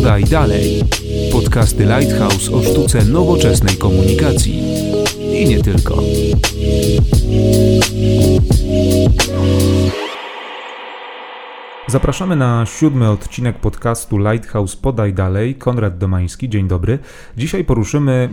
Podaj dalej. Podcasty Lighthouse o sztuce nowoczesnej komunikacji. I nie tylko. Zapraszamy na siódmy odcinek podcastu Lighthouse Podaj Dalej. Konrad Domański, dzień dobry. Dzisiaj poruszymy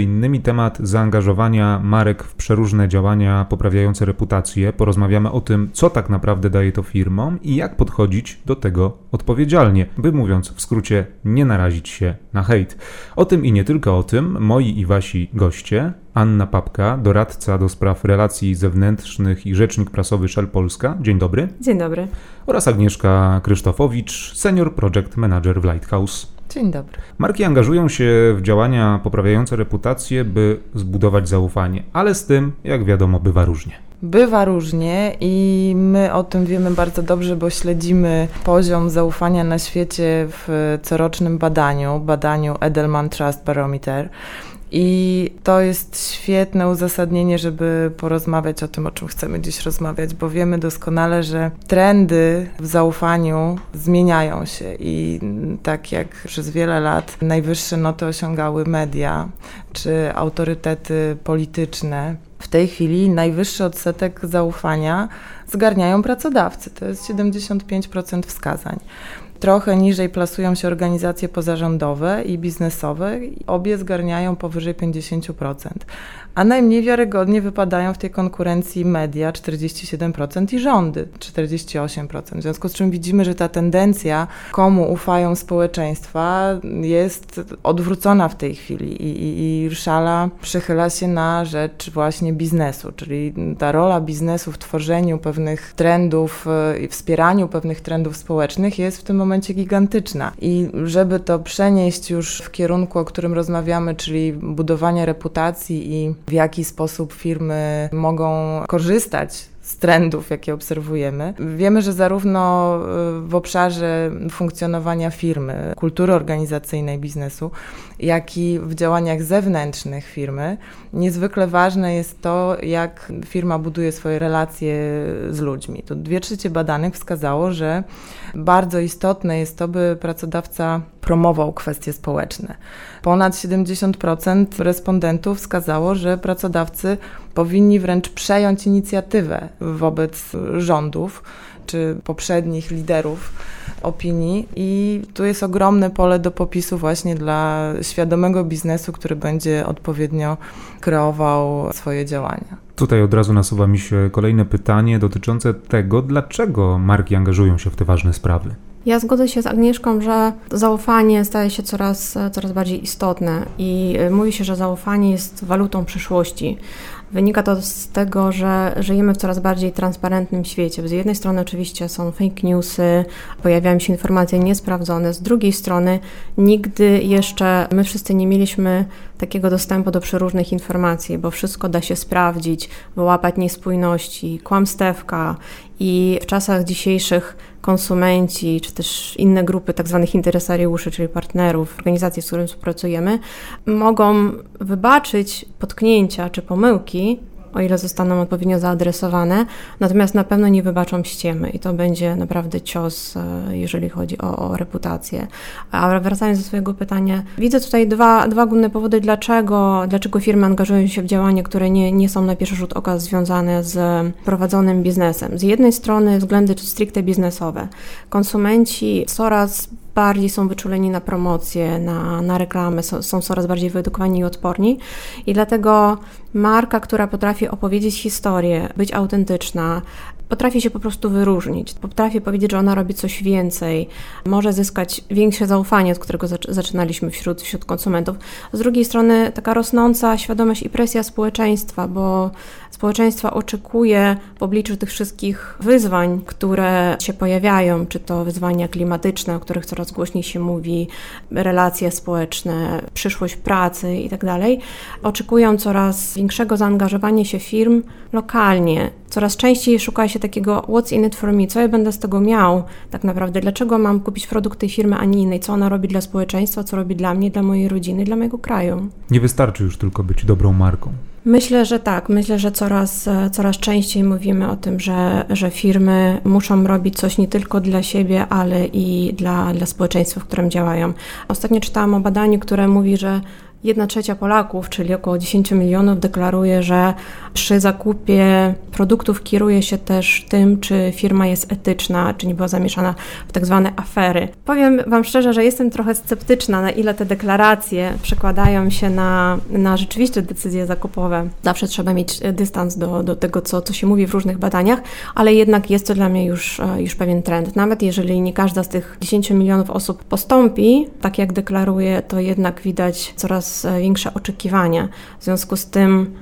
innymi temat zaangażowania marek w przeróżne działania poprawiające reputację. Porozmawiamy o tym, co tak naprawdę daje to firmom i jak podchodzić do tego odpowiedzialnie, by mówiąc w skrócie, nie narazić się na hejt. O tym i nie tylko o tym moi i wasi goście. Anna Papka, doradca do spraw relacji zewnętrznych i rzecznik prasowy Shell Polska. Dzień dobry. Dzień dobry. Oraz Agnieszka Krzysztofowicz, senior project manager w Lighthouse. Dzień dobry. Marki angażują się w działania poprawiające reputację, by zbudować zaufanie, ale z tym, jak wiadomo, bywa różnie. Bywa różnie i my o tym wiemy bardzo dobrze, bo śledzimy poziom zaufania na świecie w corocznym badaniu, badaniu Edelman Trust Barometer. I to jest świetne uzasadnienie, żeby porozmawiać o tym, o czym chcemy dziś rozmawiać, bo wiemy doskonale, że trendy w zaufaniu zmieniają się i tak jak przez wiele lat najwyższe noty osiągały media czy autorytety polityczne, w tej chwili najwyższy odsetek zaufania zgarniają pracodawcy. To jest 75% wskazań. Trochę niżej plasują się organizacje pozarządowe i biznesowe, obie zgarniają powyżej 50%. A najmniej wiarygodnie wypadają w tej konkurencji media 47% i rządy 48%. W związku z czym widzimy, że ta tendencja, komu ufają społeczeństwa, jest odwrócona w tej chwili i, i, i szala przychyla się na rzecz właśnie biznesu, czyli ta rola biznesu w tworzeniu pewnych trendów i wspieraniu pewnych trendów społecznych jest w tym momencie gigantyczna. I żeby to przenieść już w kierunku, o którym rozmawiamy, czyli budowania reputacji i w jaki sposób firmy mogą korzystać z trendów, jakie obserwujemy. Wiemy, że zarówno y, w obszarze funkcjonowania firmy, kultury organizacyjnej biznesu, jak i w działaniach zewnętrznych firmy, niezwykle ważne jest to, jak firma buduje swoje relacje z ludźmi. To dwie trzecie badanych wskazało, że bardzo istotne jest to, by pracodawca promował kwestie społeczne. Ponad 70% respondentów wskazało, że pracodawcy powinni wręcz przejąć inicjatywę wobec rządów czy poprzednich liderów opinii i tu jest ogromne pole do popisu właśnie dla świadomego biznesu, który będzie odpowiednio kreował swoje działania. Tutaj od razu nasuwa mi się kolejne pytanie dotyczące tego, dlaczego marki angażują się w te ważne sprawy. Ja zgodzę się z Agnieszką, że zaufanie staje się coraz, coraz bardziej istotne i mówi się, że zaufanie jest walutą przyszłości. Wynika to z tego, że żyjemy w coraz bardziej transparentnym świecie. Z jednej strony oczywiście są fake newsy, pojawiają się informacje niesprawdzone, z drugiej strony nigdy jeszcze my wszyscy nie mieliśmy takiego dostępu do przeróżnych informacji, bo wszystko da się sprawdzić, wyłapać niespójności, kłamstewka i w czasach dzisiejszych konsumenci, czy też inne grupy tak zwanych interesariuszy, czyli partnerów, organizacji, z którymi współpracujemy, mogą wybaczyć potknięcia czy pomyłki, o ile zostaną odpowiednio zaadresowane, natomiast na pewno nie wybaczą ściemy i to będzie naprawdę cios, e, jeżeli chodzi o, o reputację. A wracając do swojego pytania, widzę tutaj dwa, dwa główne powody, dlaczego, dlaczego firmy angażują się w działania, które nie, nie są na pierwszy rzut oka związane z prowadzonym biznesem. Z jednej strony względy stricte biznesowe. Konsumenci coraz bardziej są wyczuleni na promocję, na, na reklamę, są, są coraz bardziej wyedukowani i odporni. I dlatego marka, która potrafi opowiedzieć historię, być autentyczna, potrafi się po prostu wyróżnić, potrafi powiedzieć, że ona robi coś więcej, może zyskać większe zaufanie, od którego zaczynaliśmy wśród, wśród konsumentów. Z drugiej strony taka rosnąca świadomość i presja społeczeństwa, bo społeczeństwa oczekuje w obliczu tych wszystkich wyzwań, które się pojawiają, czy to wyzwania klimatyczne, o których coraz głośniej się mówi, relacje społeczne, przyszłość pracy itd., tak oczekują coraz większego zaangażowania się firm lokalnie. Coraz częściej szuka się takiego what's in it for me, co ja będę z tego miał tak naprawdę, dlaczego mam kupić produkt tej firmy, a nie innej, co ona robi dla społeczeństwa, co robi dla mnie, dla mojej rodziny, dla mojego kraju. Nie wystarczy już tylko być dobrą marką. Myślę, że tak. Myślę, że coraz, coraz częściej mówimy o tym, że, że firmy muszą robić coś nie tylko dla siebie, ale i dla, dla społeczeństwa, w którym działają. Ostatnio czytałam o badaniu, które mówi, że Jedna trzecia Polaków, czyli około 10 milionów, deklaruje, że przy zakupie produktów kieruje się też tym, czy firma jest etyczna, czy nie była zamieszana w tak zwane afery. Powiem Wam szczerze, że jestem trochę sceptyczna, na ile te deklaracje przekładają się na, na rzeczywiste decyzje zakupowe. Zawsze trzeba mieć dystans do, do tego, co, co się mówi w różnych badaniach, ale jednak jest to dla mnie już, już pewien trend. Nawet jeżeli nie każda z tych 10 milionów osób postąpi, tak jak deklaruje, to jednak widać coraz E, większe oczekiwania. W związku z tym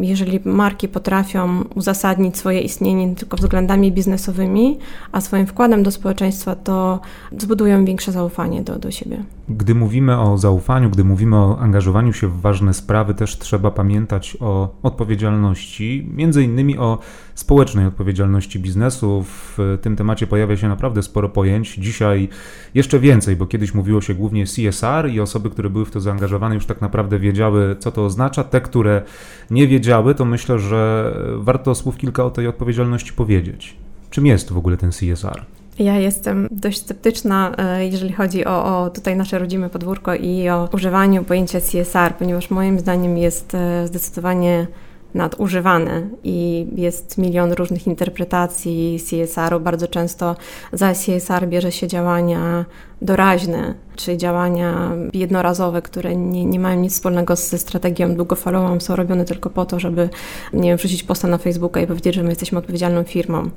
jeżeli marki potrafią uzasadnić swoje istnienie nie tylko względami biznesowymi, a swoim wkładem do społeczeństwa, to zbudują większe zaufanie do, do siebie. Gdy mówimy o zaufaniu, gdy mówimy o angażowaniu się w ważne sprawy, też trzeba pamiętać o odpowiedzialności, między innymi o społecznej odpowiedzialności biznesu. W tym temacie pojawia się naprawdę sporo pojęć. Dzisiaj jeszcze więcej, bo kiedyś mówiło się głównie CSR i osoby, które były w to zaangażowane, już tak naprawdę wiedziały, co to oznacza. Te, które nie wiedziały, to myślę, że warto słów kilka o tej odpowiedzialności powiedzieć. Czym jest w ogóle ten CSR? Ja jestem dość sceptyczna, e, jeżeli chodzi o, o, tutaj nasze rodzime podwórko i o używaniu pojęcia CSR, ponieważ moim zdaniem jest e, zdecydowanie nadużywane i jest milion różnych interpretacji CSR-u. Bardzo często za CSR bierze się działania doraźne, czy działania jednorazowe, które nie, nie mają nic wspólnego ze strategią długofalową, są robione tylko po to, żeby, nie wiem, wrzucić posta na Facebooka i powiedzieć, że my jesteśmy odpowiedzialną firmą.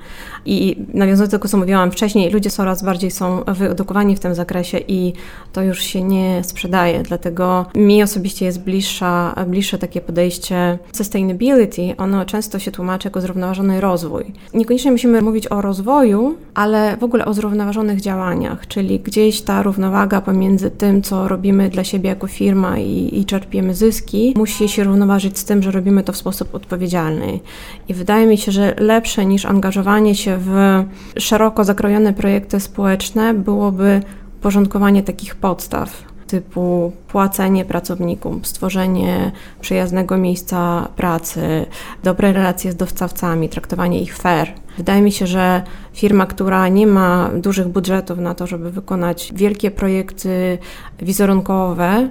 I nawiązując do tego, co mówiłam wcześniej, ludzie coraz bardziej są wyedukowani w tym zakresie i to już się nie sprzedaje, dlatego mi osobiście jest bliższa, bliższe takie podejście sustainability, ono często się tłumaczy jako zrównoważony rozwój. Niekoniecznie musimy mówić o rozwoju, ale w ogóle o zrównoważonych działaniach, czyli gdzieś ta równowaga pomiędzy tym, co robimy dla siebie jako firma i, i czerpiemy zyski, musi się równoważyć z tym, że robimy to w sposób odpowiedzialny. I wydaje mi się, że lepsze niż angażowanie się w szeroko zakrojone projekty społeczne byłoby porządkowanie takich podstaw typu płacenie pracownikom, stworzenie przyjaznego miejsca pracy, dobre relacje z dostawcami, traktowanie ich fair. Wydaje mi się, że firma, która nie ma dużych budżetów na to, żeby wykonać wielkie projekty wizerunkowe,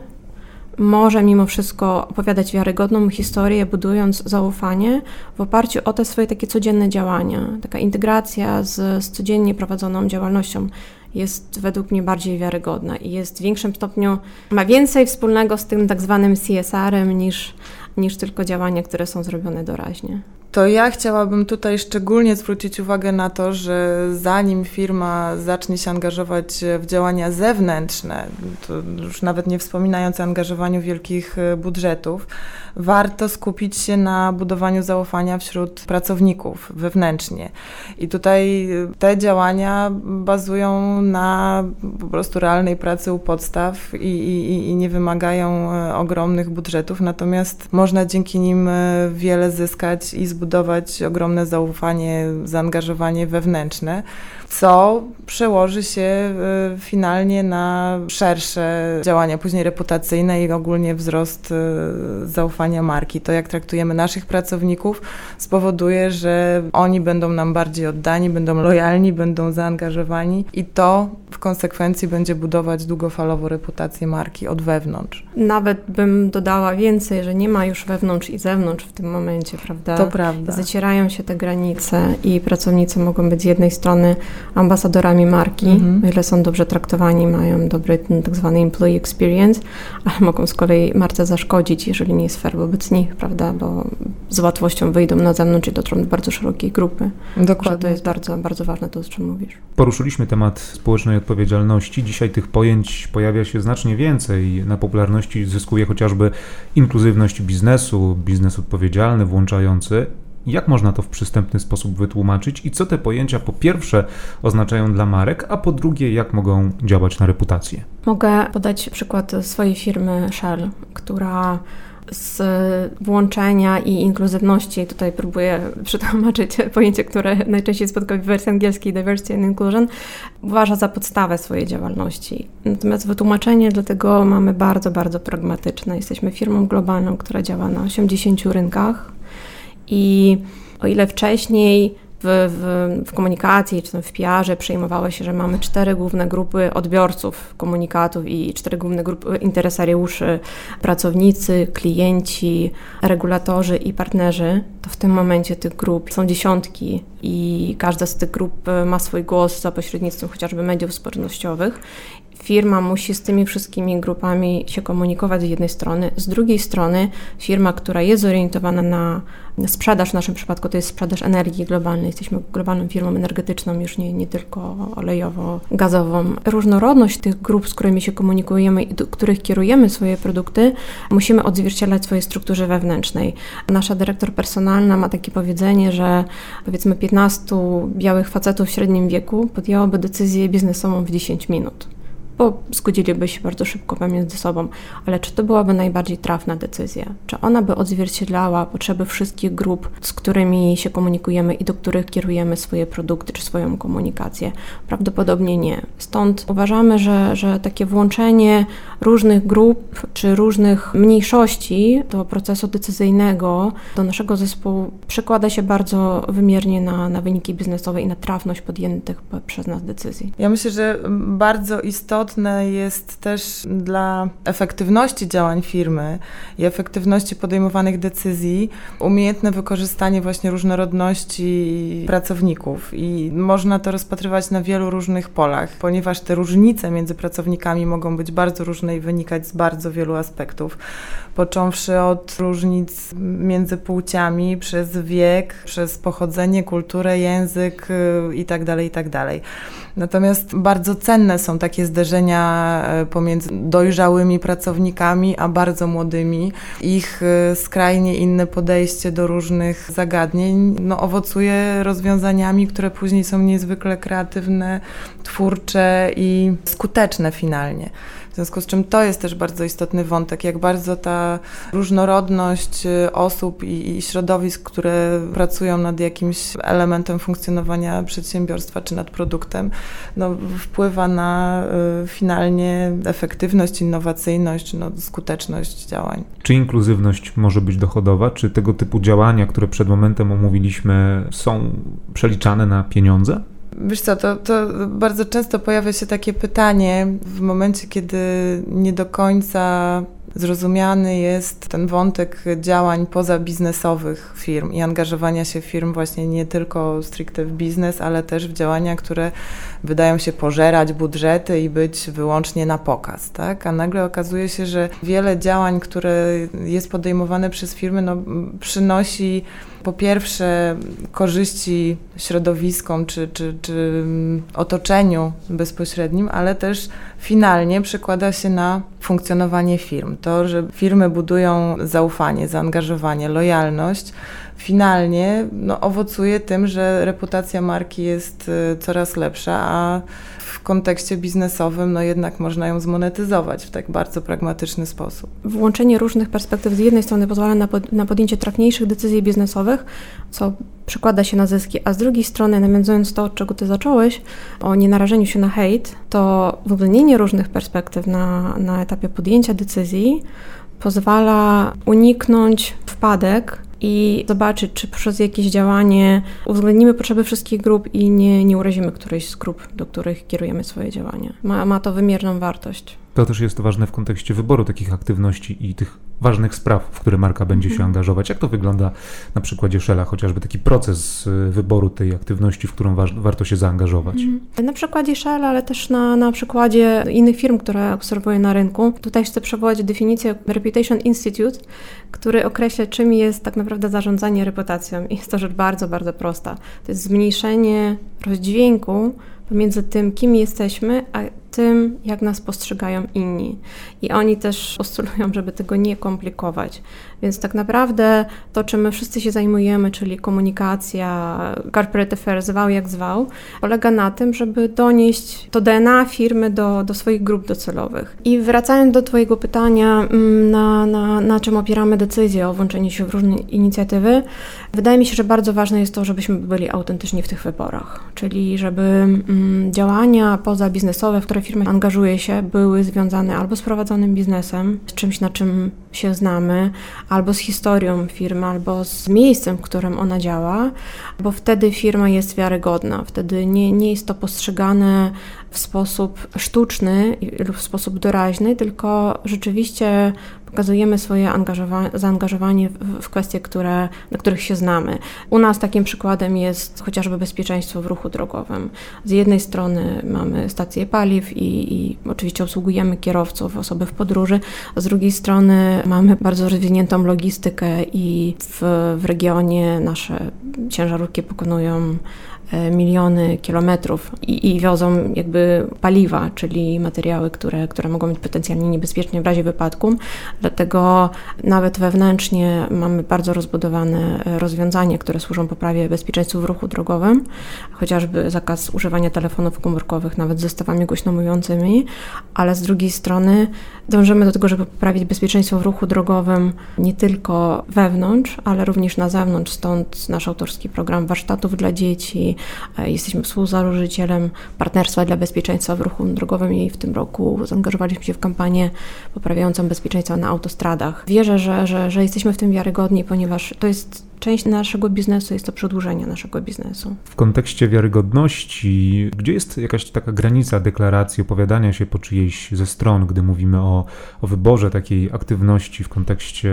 może mimo wszystko opowiadać wiarygodną historię, budując zaufanie w oparciu o te swoje takie codzienne działania. Taka integracja z, z codziennie prowadzoną działalnością jest według mnie bardziej wiarygodna i jest w większym stopniu, ma więcej wspólnego z tym tak zwanym CSR-em niż, niż tylko działania, które są zrobione doraźnie. To ja chciałabym tutaj szczególnie zwrócić uwagę na to, że zanim firma zacznie się angażować w działania zewnętrzne, już nawet nie wspominając o angażowaniu wielkich e, budżetów, warto skupić się na budowaniu zaufania wśród pracowników wewnętrznie. I tutaj e, te działania bazują na po prostu realnej pracy u podstaw i, i, i nie wymagają e, ogromnych budżetów, natomiast można dzięki nim wiele zyskać i zbudować zbudować ogromne zaufanie, zaangażowanie wewnętrzne, co przełoży się y, finalnie na szersze działania później reputacyjne i ogólnie wzrost y, zaufania marki. To, jak traktujemy naszych pracowników, spowoduje, że oni będą nam bardziej oddani, będą lojalni, będą zaangażowani i to w konsekwencji będzie budować długofalowo reputację marki od wewnątrz. Nawet bym dodała więcej, że nie ma już wewnątrz i zewnątrz w tym momencie, prawda? To prawda. Zacierają się te granice i pracownicy mogą być z jednej strony ambasadorami marki, mhm. o ile są dobrze traktowani, mają dobry tak zwany employee experience, ale mogą z kolei marce zaszkodzić, jeżeli nie jest fair wobec nich, prawda? Bo z łatwością wyjdą na zewnątrz i dotrą do bardzo szerokiej grupy. Dokładnie. to jest bardzo, bardzo ważne to, o czym mówisz. Poruszyliśmy temat społecznej odpowiedzialności. Dzisiaj tych pojęć pojawia się znacznie więcej. Na popularności zyskuje chociażby inkluzywność biznesu, biznes odpowiedzialny, włączający. Jak można to w przystępny sposób wytłumaczyć i co te pojęcia po pierwsze oznaczają dla marek, a po drugie jak mogą działać na reputację? Mogę podać przykład swojej firmy Shell, która z włączenia i inkluzywności. Tutaj próbuję przetłumaczyć pojęcie, które najczęściej spotyka w wersji angielskiej diversity and inclusion, uważa za podstawę swojej działalności. Natomiast wytłumaczenie do tego mamy bardzo, bardzo pragmatyczne. Jesteśmy firmą globalną, która działa na 80 rynkach i o ile wcześniej w, w, w, komunikacji czy w PR-ze przejmowało się, że mamy cztery główne grupy odbiorców komunikatów i cztery główne grupy interesariuszy, pracownicy, klienci, regulatorzy i partnerzy, to w tym momencie tych grup są dziesiątki i każda z tych grup ma swój głos za pośrednictwem chociażby mediów społecznościowych firma musi z tymi wszystkimi grupami się komunikować z jednej strony, z drugiej strony firma, która jest zorientowana na sprzedaż, w naszym przypadku to jest sprzedaż energii globalnej, jesteśmy globalną firmą energetyczną, już nie, nie tylko olejowo-gazową. Różnorodność tych grup, z którymi się komunikujemy i do których kierujemy swoje produkty, musimy odzwierciedlać w swojej strukturze wewnętrznej. Nasza dyrektor personalna ma takie powiedzenie, że powiedzmy 15 białych facetów w średnim wieku podjęłoby decyzję biznesową w 10 minut bo zgodziliby się bardzo szybko pomiędzy sobą, ale czy to byłaby najbardziej trafna decyzja? Czy ona by odzwierciedlała potrzeby wszystkich grup, z którymi się komunikujemy i do których kierujemy swoje produkty czy swoją komunikację? Prawdopodobnie nie. Stąd uważamy, że, że takie włączenie różnych grup czy różnych mniejszości do procesu decyzyjnego, do naszego zespołu przekłada się bardzo wymiernie na, na wyniki biznesowe i na trafność podjętych przez nas decyzji. Ja myślę, że bardzo istotne istotne jest też dla efektywności działań firmy i efektywności podejmowanych decyzji umiejętne wykorzystanie właśnie różnorodności pracowników. I można to rozpatrywać na wielu różnych polach, ponieważ te różnice między pracownikami mogą być bardzo różne i wynikać z bardzo wielu aspektów. Począwszy od różnic między płciami, przez wiek, przez pochodzenie, kulturę, język itd., tak itd. Natomiast bardzo cenne są takie zderzenia e, pomiędzy dojrzałymi pracownikami a bardzo młodymi. Ich e, skrajnie inne podejście do różnych zagadnień no, owocuje rozwiązaniami, które później są niezwykle kreatywne, twórcze i skuteczne finalnie. W związku z czym to jest też bardzo istotny wątek, jak bardzo ta różnorodność y, osób i, i środowisk, które pracują nad jakimś elementem funkcjonowania przedsiębiorstwa czy nad produktem, no, wpływa na y, finalnie efektywność, innowacyjność, no, skuteczność działań. Czy inkluzywność może być dochodowa? Czy tego typu działania, które przed momentem omówiliśmy, są przeliczane na pieniądze? Wiesz co, to, to bardzo często pojawia się takie pytanie w momencie, kiedy nie do końca zrozumiany jest ten wątek działań pozabiznesowych firm i angażowania się firm właśnie nie tylko stricte w biznes, ale też w działania, które wydają się pożerać budżety i być wyłącznie na pokaz, tak? A nagle okazuje się, że wiele działań, które jest podejmowane przez firmy, no, przynosi po pierwsze korzyści środowiskom czy, czy, czy otoczeniu bezpośrednim, ale też finalnie przekłada się na funkcjonowanie firm. To, że firmy budują zaufanie, zaangażowanie, lojalność, finalnie no, owocuje tym, że reputacja marki jest y, coraz lepsza, a w kontekście biznesowym no jednak można ją zmonetyzować w tak bardzo pragmatyczny sposób. Włączenie różnych perspektyw z jednej strony pozwala na, pod, na podjęcie trafniejszych decyzji biznesowych, co przekłada się na zyski, a z drugiej strony, nawiązując to, od czego ty zacząłeś, o nienarażeniu się na hejt, to uwzględnienie różnych perspektyw na, na etapie podjęcia decyzji pozwala uniknąć wpadek i zobaczyć, czy przez jakieś działanie uwzględnimy potrzeby wszystkich grup i nie, nie urazimy którejś z grup, do których kierujemy swoje działania. Ma, ma to wymierną wartość. To też jest ważne w kontekście wyboru takich aktywności i tych ważnych spraw, w które marka będzie się mhm. angażować. Jak to wygląda na przykładzie Shella, chociażby taki proces y, wyboru tej aktywności, w którą wa warto się zaangażować? Mhm. Na przykładzie Shella, ale też na, na przykładzie innych firm, które obserwuję na rynku. Tutaj chcę przywołać definicję Reputation Institute, który określa, czym jest tak naprawdę zarządzanie reputacją. I jest to rzecz bardzo, bardzo prosta. To jest zmniejszenie rozdźwięku pomiędzy tym, kim jesteśmy, a tym, jak nas postrzegają inni. I oni też postulują, żeby tego nie komplikować. Więc tak naprawdę to, czym my wszyscy się zajmujemy, czyli komunikacja, corporate affairs, zwał jak zwał, polega na tym, żeby donieść to DNA firmy do, do swoich grup docelowych. I wracając do Twojego pytania, mm, na, na, na czym opieramy decyzję o włączeniu się w różne inicjatywy, wydaje mi się, że bardzo ważne jest to, żebyśmy byli autentyczni w tych wyborach. Czyli żeby mm, działania pozabiznesowe, w które firma angażuje się, były związane albo z prowadzonym biznesem, z czymś, na czym się znamy, albo z historią firmy, albo z miejscem, w którym ona działa, bo wtedy firma jest wiarygodna, wtedy nie, nie jest to postrzegane w sposób sztuczny lub w sposób doraźny, tylko rzeczywiście pokazujemy swoje zaangażowanie w, w kwestie, które, na których się znamy. U nas takim przykładem jest chociażby bezpieczeństwo w ruchu drogowym. Z jednej strony mamy stacje paliw i, i oczywiście obsługujemy kierowców, osoby w podróży, z drugiej strony mamy bardzo rozwiniętą logistykę i w, w regionie nasze ciężarówki pokonują miliony kilometrów i, i, wiozą jakby paliwa, czyli materiały, które, które mogą być potencjalnie niebezpieczne w razie wypadku. Dlatego nawet wewnętrznie mamy bardzo rozbudowane e, rozwiązania, które służą poprawie bezpieczeństwa w ruchu drogowym, chociażby zakaz używania telefonów komórkowych, nawet z zestawami głośno mówiącymi, ale z drugiej strony dążymy do tego, żeby poprawić bezpieczeństwo w ruchu drogowym nie tylko wewnątrz, ale również na zewnątrz. Stąd nasz autorski program warsztatów dla dzieci, E, jesteśmy współzałożycielem Partnerstwa dla Bezpieczeństwa w Ruchu Drogowym i w tym roku zaangażowaliśmy się w kampanię poprawiającą bezpieczeństwo na autostradach. Wierzę, że, że, że jesteśmy w tym wiarygodni, ponieważ to jest część naszego biznesu, jest to przedłużenie naszego biznesu. W kontekście wiarygodności, gdzie jest jakaś taka granica deklaracji, opowiadania się po czyjejś ze stron, gdy mówimy o, o wyborze takiej aktywności w kontekście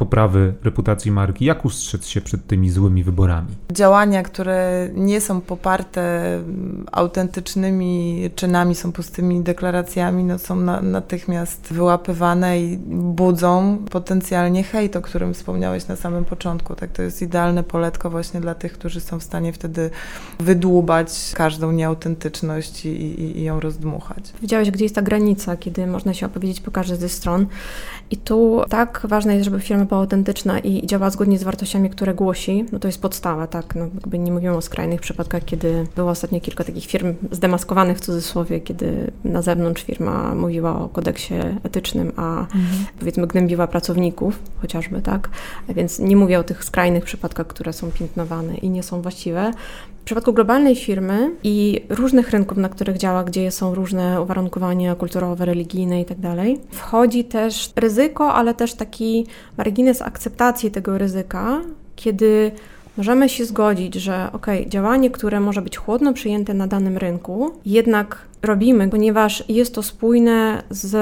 poprawy reputacji marki? Jak ustrzec się przed tymi złymi wyborami? Działania, które nie są poparte autentycznymi czynami, są pustymi deklaracjami, no są na, natychmiast wyłapywane i budzą potencjalnie hejt, o którym wspomniałeś na samym początku. Tak, to jest idealne poletko właśnie dla tych, którzy są w stanie wtedy wydłubać każdą nieautentyczność i, i, i ją rozdmuchać. Widziałeś, gdzie jest ta granica, kiedy można się opowiedzieć po każdej ze stron. I tu tak ważne jest, żeby firma była autentyczna i działa zgodnie z wartościami, które głosi. No to jest podstawa, tak. No, jakby nie mówimy o skrajnych przypadkach, kiedy było ostatnio kilka takich firm zdemaskowanych w cudzysłowie, kiedy na zewnątrz firma mówiła o kodeksie etycznym, a mhm. powiedzmy gnębiła pracowników chociażby, tak. Więc nie mówię o tych skrajnych przypadkach, które są piętnowane i nie są właściwe. Przypadku globalnej firmy i różnych rynków, na których działa, gdzie są różne uwarunkowania kulturowe, religijne itd., tak wchodzi też ryzyko, ale też taki margines akceptacji tego ryzyka, kiedy możemy się zgodzić, że ok, działanie, które może być chłodno przyjęte na danym rynku, jednak robimy, ponieważ jest to spójne z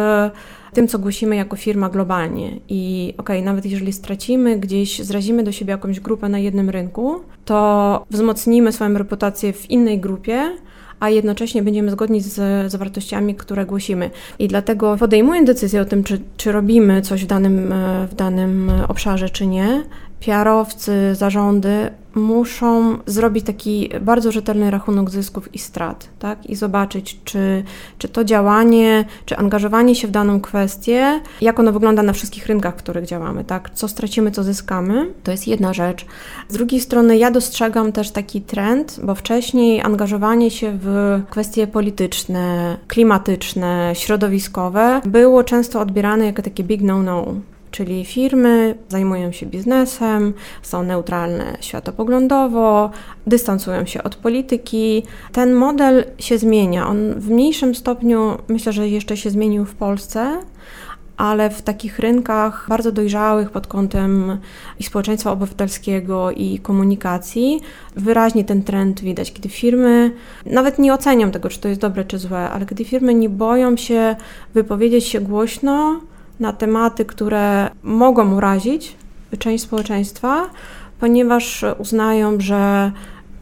tym, co głosimy jako firma globalnie. I okej, okay, nawet jeżeli stracimy gdzieś, zrazimy do siebie jakąś grupę na jednym rynku, to wzmocnimy swoją reputację w innej grupie, a jednocześnie będziemy zgodni z, z wartościami, które głosimy. I dlatego podejmując decyzję o tym, czy, czy robimy coś w danym, w danym obszarze, czy nie, PR-owcy, zarządy muszą zrobić taki bardzo rzetelny rachunek zysków i strat, tak? I zobaczyć, czy, czy to działanie, czy angażowanie się w daną kwestię, jak ono wygląda na wszystkich rynkach, w których działamy, tak? Co stracimy, co zyskamy, to jest jedna rzecz. Z drugiej strony ja dostrzegam też taki trend, bo wcześniej angażowanie się w kwestie polityczne, klimatyczne, środowiskowe było często odbierane jako takie big no-no czyli firmy zajmują się biznesem, są neutralne światopoglądowo, dystansują się od polityki. Ten model się zmienia. On w mniejszym stopniu myślę, że jeszcze się zmienił w Polsce, ale w takich rynkach bardzo dojrzałych pod kątem i społeczeństwa obywatelskiego i komunikacji wyraźnie ten trend widać, kiedy firmy nawet nie oceniam tego, czy to jest dobre czy złe, ale kiedy firmy nie boją się wypowiedzieć się głośno, na tematy, które mogą urazić część społeczeństwa, ponieważ uznają, że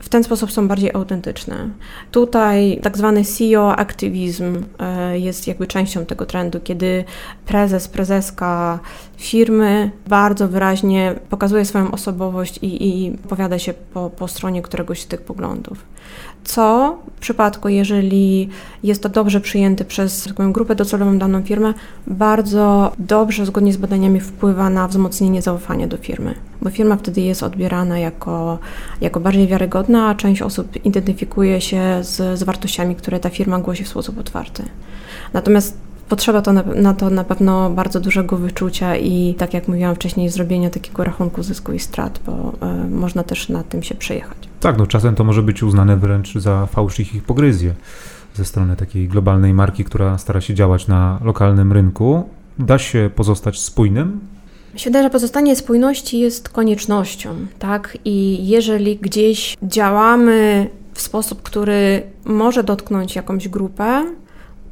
w ten sposób są bardziej autentyczne. Tutaj tak zwany CEO aktywizm e, jest jakby częścią tego trendu, kiedy prezes, prezeska firmy bardzo wyraźnie pokazuje swoją osobowość i, i opowiada się po, po stronie któregoś z tych poglądów co w przypadku, jeżeli jest to dobrze przyjęte przez taką grupę docelową daną firmę, bardzo dobrze, zgodnie z badaniami, wpływa na wzmocnienie zaufania do firmy, bo firma wtedy jest odbierana jako, jako bardziej wiarygodna, a część osób identyfikuje się z, z wartościami, które ta firma głosi w sposób otwarty. Natomiast Potrzeba to na, na, to na pewno bardzo dużego wyczucia i, tak jak mówiłam wcześniej, zrobienia takiego rachunku zysku i strat, bo y, można też na tym się przejechać. Tak, no czasem to może być uznane wręcz za fałsz i hipokryzję ze strony takiej globalnej marki, która stara się działać na lokalnym rynku. Da się pozostać spójnym? Myślę, że pozostanie spójności jest koniecznością, tak? I jeżeli gdzieś działamy w sposób, który może dotknąć jakąś grupę,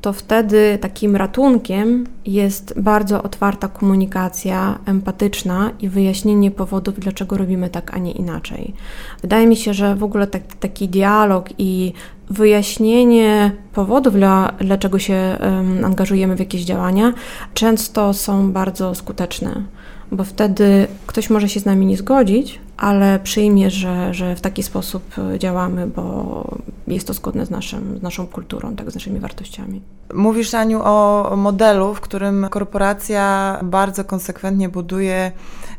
to wtedy takim ratunkiem jest bardzo otwarta komunikacja empatyczna i wyjaśnienie powodów, dlaczego robimy tak, a nie inaczej. Wydaje mi się, że w ogóle tak, taki dialog i wyjaśnienie powodów, dla, dlaczego się um, angażujemy w jakieś działania, często są bardzo skuteczne bo wtedy ktoś może się z nami nie zgodzić, ale przyjmie, że, że w taki sposób działamy, bo jest to zgodne z, naszym, z naszą kulturą, tak, z naszymi wartościami. Mówisz, Aniu, o modelu, w którym korporacja bardzo konsekwentnie buduje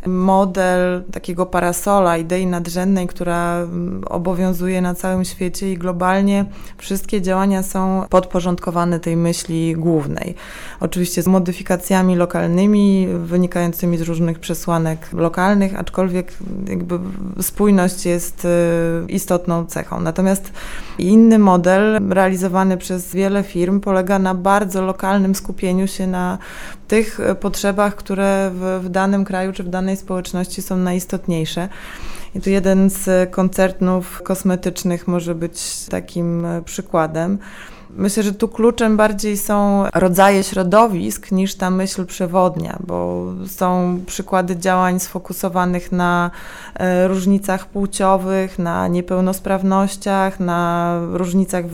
model takiego parasola, idei nadrzędnej, która mm, obowiązuje na całym świecie i globalnie wszystkie działania są podporządkowane tej myśli głównej. Oczywiście z modyfikacjami lokalnymi, wynikającymi z różnych przesłanek lokalnych, aczkolwiek jakby spójność jest y, istotną cechą. Natomiast inny model realizowany przez wiele firm polega na bardzo lokalnym skupieniu się na tych potrzebach, które w, w danym kraju czy w danej społeczności są najistotniejsze. I tu jeden z koncernów kosmetycznych może być takim przykładem. Myślę, że tu kluczem bardziej są rodzaje środowisk niż ta myśl przewodnia, bo są przykłady działań sfokusowanych na e, różnicach płciowych, na niepełnosprawnościach, na różnicach e,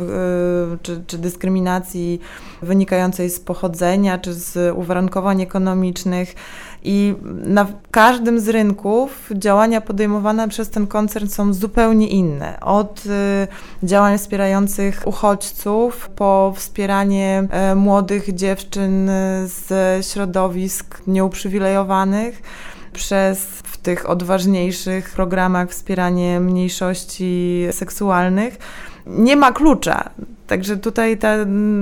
czy, czy dyskryminacji wynikającej z pochodzenia czy z uwarunkowań ekonomicznych. I na każdym z rynków działania podejmowane przez ten koncern są zupełnie inne. Od y, działań wspierających uchodźców po wspieranie e, młodych dziewczyn z środowisk nieuprzywilejowanych przez w tych odważniejszych programach wspieranie mniejszości seksualnych. Nie ma klucza. Także tutaj ta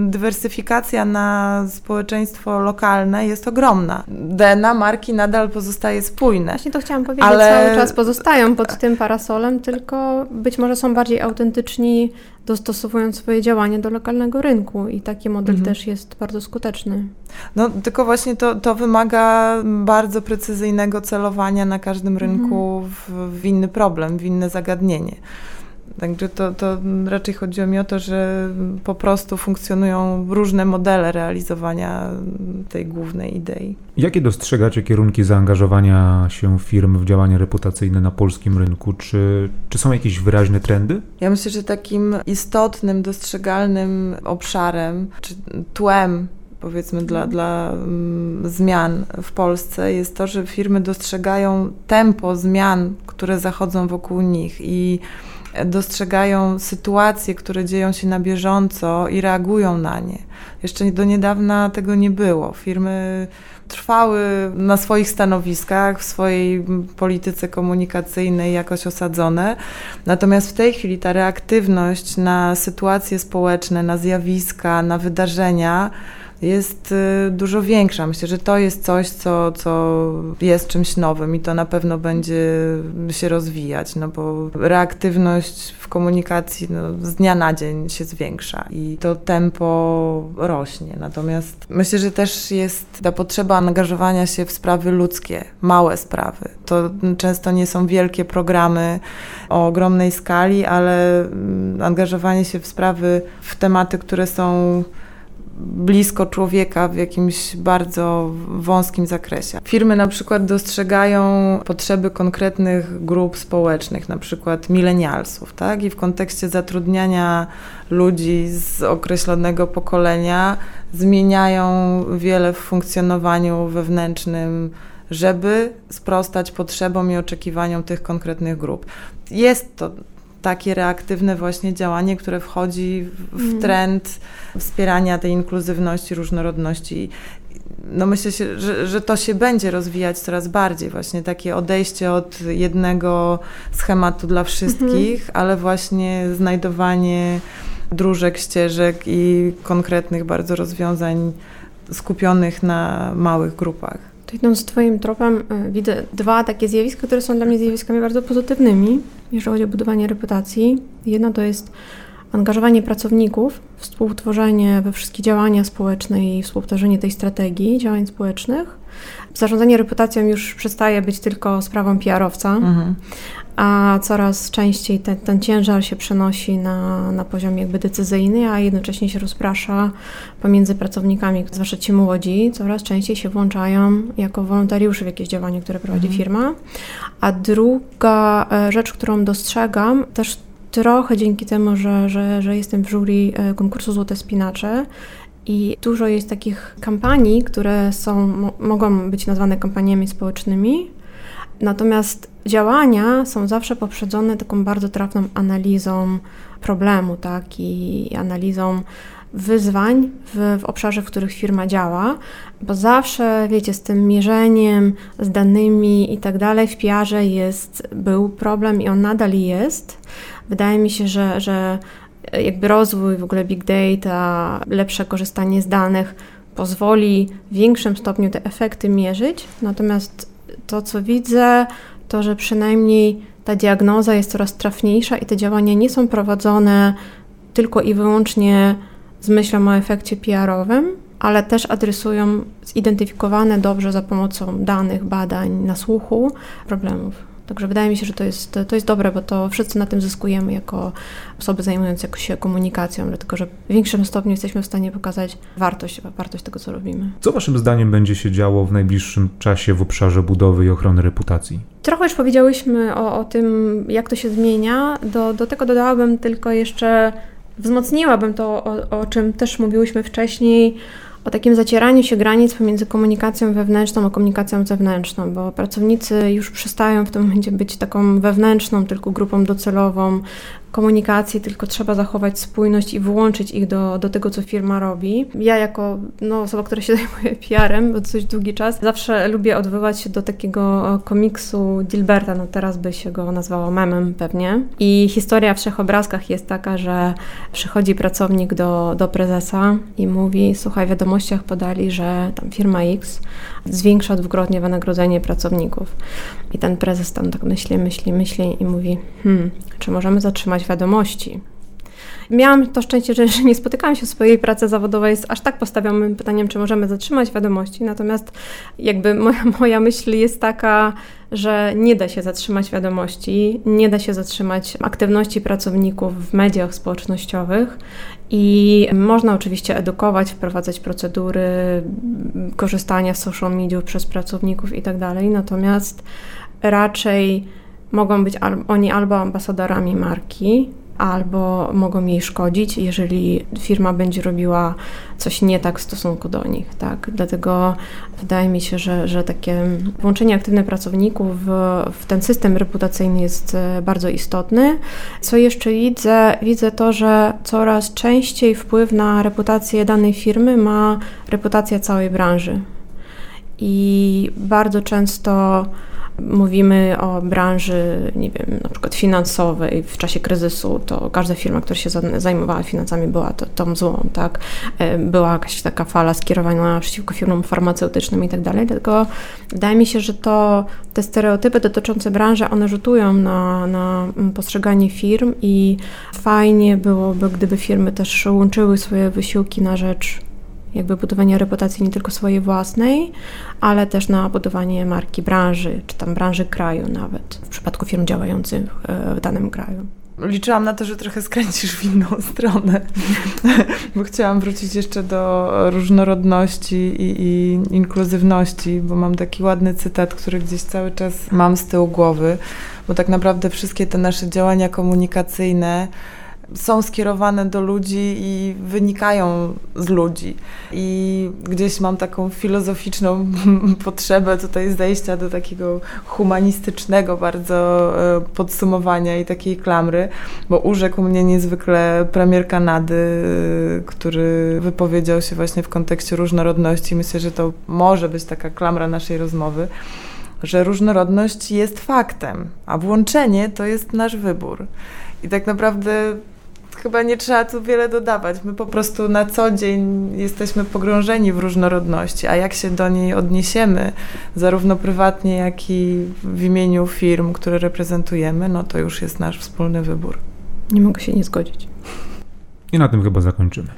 dywersyfikacja na społeczeństwo lokalne jest ogromna. DNA marki nadal pozostaje spójne. Właśnie to chciałam powiedzieć, ale... cały czas pozostają pod tym parasolem, tylko być może są bardziej autentyczni, dostosowując swoje działanie do lokalnego rynku i taki model mhm. też jest bardzo skuteczny. No tylko właśnie to, to wymaga bardzo precyzyjnego celowania na każdym rynku mhm. w, w inny problem, w inne zagadnienie. Także to, to raczej chodziło mi o to, że po prostu funkcjonują różne modele realizowania tej głównej idei. Jakie dostrzegacie kierunki zaangażowania się firm w działania reputacyjne na polskim rynku? Czy, czy są jakieś wyraźne trendy? Ja myślę, że takim istotnym, dostrzegalnym obszarem, czy tłem powiedzmy dla, dla mm, zmian w Polsce jest to, że firmy dostrzegają tempo zmian, które zachodzą wokół nich i dostrzegają sytuacje, które dzieją się na bieżąco i reagują na nie. Jeszcze do niedawna tego nie było. Firmy trwały na swoich stanowiskach, w swojej polityce komunikacyjnej jakoś osadzone. Natomiast w tej chwili ta reaktywność na sytuacje społeczne, na zjawiska, na wydarzenia, jest y, dużo większa. Myślę, że to jest coś, co, co jest czymś nowym i to na pewno będzie się rozwijać, no bo reaktywność w komunikacji no, z dnia na dzień się zwiększa i to tempo rośnie. Natomiast myślę, że też jest ta potrzeba angażowania się w sprawy ludzkie, małe sprawy. To często nie są wielkie programy o ogromnej skali, ale mm, angażowanie się w sprawy, w tematy, które są blisko człowieka w jakimś bardzo wąskim zakresie. Firmy na przykład dostrzegają potrzeby konkretnych grup społecznych, na przykład milenialsów, tak? I w kontekście zatrudniania ludzi z określonego pokolenia zmieniają wiele w funkcjonowaniu wewnętrznym żeby sprostać potrzebom i oczekiwaniom tych konkretnych grup. Jest to takie reaktywne właśnie działanie, które wchodzi w mhm. trend wspierania tej inkluzywności, różnorodności. No myślę, się, że, że to się będzie rozwijać coraz bardziej, właśnie takie odejście od jednego schematu dla wszystkich, mhm. ale właśnie znajdowanie dróżek, ścieżek i konkretnych bardzo rozwiązań skupionych na małych grupach. To idąc Twoim tropem, e, widzę dwa takie zjawiska, które są dla mnie zjawiskami bardzo pozytywnymi, jeżeli chodzi o budowanie reputacji. Jedno to jest angażowanie pracowników, współtworzenie we wszystkie działania społeczne i współtworzenie tej strategii działań społecznych. Zarządzanie reputacją już przestaje być tylko sprawą PR-owca, mhm a coraz częściej ten, ten ciężar się przenosi na, na poziom jakby decyzyjny, a jednocześnie się rozprasza pomiędzy pracownikami, zwłaszcza ci młodzi, coraz częściej się włączają jako wolontariusze w jakieś działanie, które prowadzi mhm. firma. A druga e, rzecz, którą dostrzegam, też trochę dzięki temu, że, że, że jestem w jury e, konkursu Złote Spinacze, i dużo jest takich kampanii, które są, mogą być nazwane kampaniami społecznymi, Natomiast działania są zawsze poprzedzone taką bardzo trafną analizą problemu, tak, i analizą wyzwań w, w, obszarze, w których firma działa, bo zawsze, wiecie, z tym mierzeniem, z danymi i tak dalej w PR jest, był problem i on nadal jest. Wydaje mi się, że, że jakby rozwój w ogóle big data, lepsze korzystanie z danych pozwoli w większym stopniu te efekty mierzyć, natomiast to, co widzę, to, że przynajmniej ta diagnoza jest coraz trafniejsza i te działania nie są prowadzone tylko i wyłącznie z myślą o efekcie PR-owym, ale też adresują zidentyfikowane dobrze za pomocą danych, badań, nasłuchu problemów. Także wydaje mi się, że to jest, to jest dobre, bo to wszyscy na tym zyskujemy jako osoby zajmujące się komunikacją, dlatego że w większym stopniu jesteśmy w stanie pokazać wartość, wartość tego, co robimy. Co Waszym zdaniem będzie się działo w najbliższym czasie w obszarze budowy i ochrony reputacji? Trochę już powiedziałyśmy o, o tym, jak to się zmienia. Do, do tego dodałabym tylko jeszcze, wzmocniłabym to, o, o czym też mówiłyśmy wcześniej, o takim zacieraniu się granic pomiędzy komunikacją wewnętrzną a komunikacją zewnętrzną, bo pracownicy już przestają w tym momencie być taką wewnętrzną, tylko grupą docelową, komunikacji, tylko trzeba zachować spójność i włączyć ich do, do tego, co firma robi. Ja jako no, osoba, która się zajmuje PR-em dosyć długi czas, zawsze lubię odwoływać się do takiego komiksu Dilberta, no teraz by się go nazwało memem pewnie. I historia w trzech obrazkach jest taka, że przychodzi pracownik do, do prezesa i mówi, słuchaj, w wiadomościach podali, że tam firma X zwiększa dwukrotnie wynagrodzenie pracowników. I ten prezes tam tak myśli, myśli, myśli i mówi, hmm, czy możemy zatrzymać wiadomości? Miałam to szczęście, że, nie spotykałam się w swojej pracy zawodowej z aż tak postawionym pytaniem, czy możemy zatrzymać wiadomości. Natomiast jakby moja, moja myśl jest taka, że nie da się zatrzymać wiadomości, nie da się zatrzymać aktywności pracowników w mediach społecznościowych i można oczywiście edukować, wprowadzać procedury korzystania z social media przez pracowników i tak dalej, natomiast raczej mogą być oni albo ambasadorami marki, albo mogą jej szkodzić, jeżeli firma będzie robiła coś nie tak w stosunku do nich. Tak? Dlatego wydaje mi się, że, że takie włączenie aktywne pracowników w, w ten system reputacyjny jest e, bardzo istotny. Co jeszcze widzę? Widzę to, że coraz częściej wpływ na reputację danej firmy ma reputacja całej branży. I bardzo często mówimy o branży, nie wiem, na przykład finansowej w czasie kryzysu, to każda firma, która się zajmowała finansami była to, tą złą, tak? E, była jakaś taka fala skierowana przeciwko firmom farmaceutycznym i tak dalej, tylko wydaje mi się, że to te stereotypy dotyczące branży, one rzutują na, na postrzeganie firm i fajnie byłoby, gdyby firmy też łączyły swoje wysiłki na rzecz jakby budowania reputacji nie tylko swojej własnej, ale też na budowanie marki branży, czy tam branży kraju nawet, w przypadku firm działających e, w danym kraju. Liczyłam na to, że trochę skręcisz w inną stronę, bo chciałam wrócić jeszcze do różnorodności i, i inkluzywności, bo mam taki ładny cytat, który gdzieś cały czas mam z tyłu głowy, bo tak naprawdę wszystkie te nasze działania komunikacyjne są skierowane do ludzi i wynikają z ludzi. I gdzieś mam taką filozoficzną potrzebę tutaj zejścia do takiego humanistycznego bardzo e, podsumowania i takiej klamry, bo urzekł mnie niezwykle premier Kanady, e, który wypowiedział się właśnie w kontekście różnorodności. Myślę, że to może być taka klamra naszej rozmowy że różnorodność jest faktem, a włączenie to jest nasz wybór. I tak naprawdę chyba nie trzeba tu wiele dodawać. My po prostu na co dzień jesteśmy pogrążeni w różnorodności, a jak się do niej odniesiemy, zarówno prywatnie, jak i w imieniu firm, które reprezentujemy, no to już jest nasz wspólny wybór. Nie mogę się nie zgodzić. I na tym chyba zakończymy.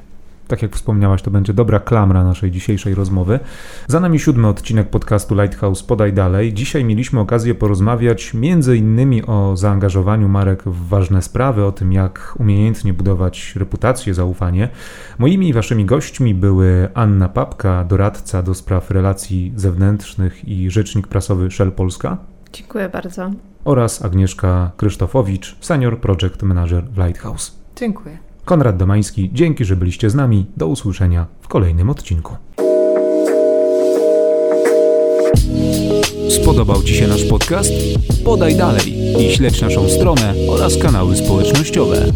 Tak jak wspomniałaś, to będzie dobra klamra naszej dzisiejszej rozmowy. Za nami siódmy odcinek podcastu Lighthouse Podaj Dalej. Dzisiaj mieliśmy okazję porozmawiać między innymi o zaangażowaniu marek w ważne sprawy, o tym jak umiejętnie budować reputację, zaufanie. Moimi i waszymi gośćmi były Anna Papka, doradca do spraw relacji zewnętrznych i rzecznik prasowy Shell Polska. Dziękuję bardzo. Oraz Agnieszka Krzysztofowicz, senior project manager w Lighthouse. Dziękuję. Konrad Domański, dzięki, że byliście z nami. Do usłyszenia w kolejnym odcinku. Spodobał Ci się nasz podcast? Podaj dalej i śledź naszą stronę oraz kanały społecznościowe.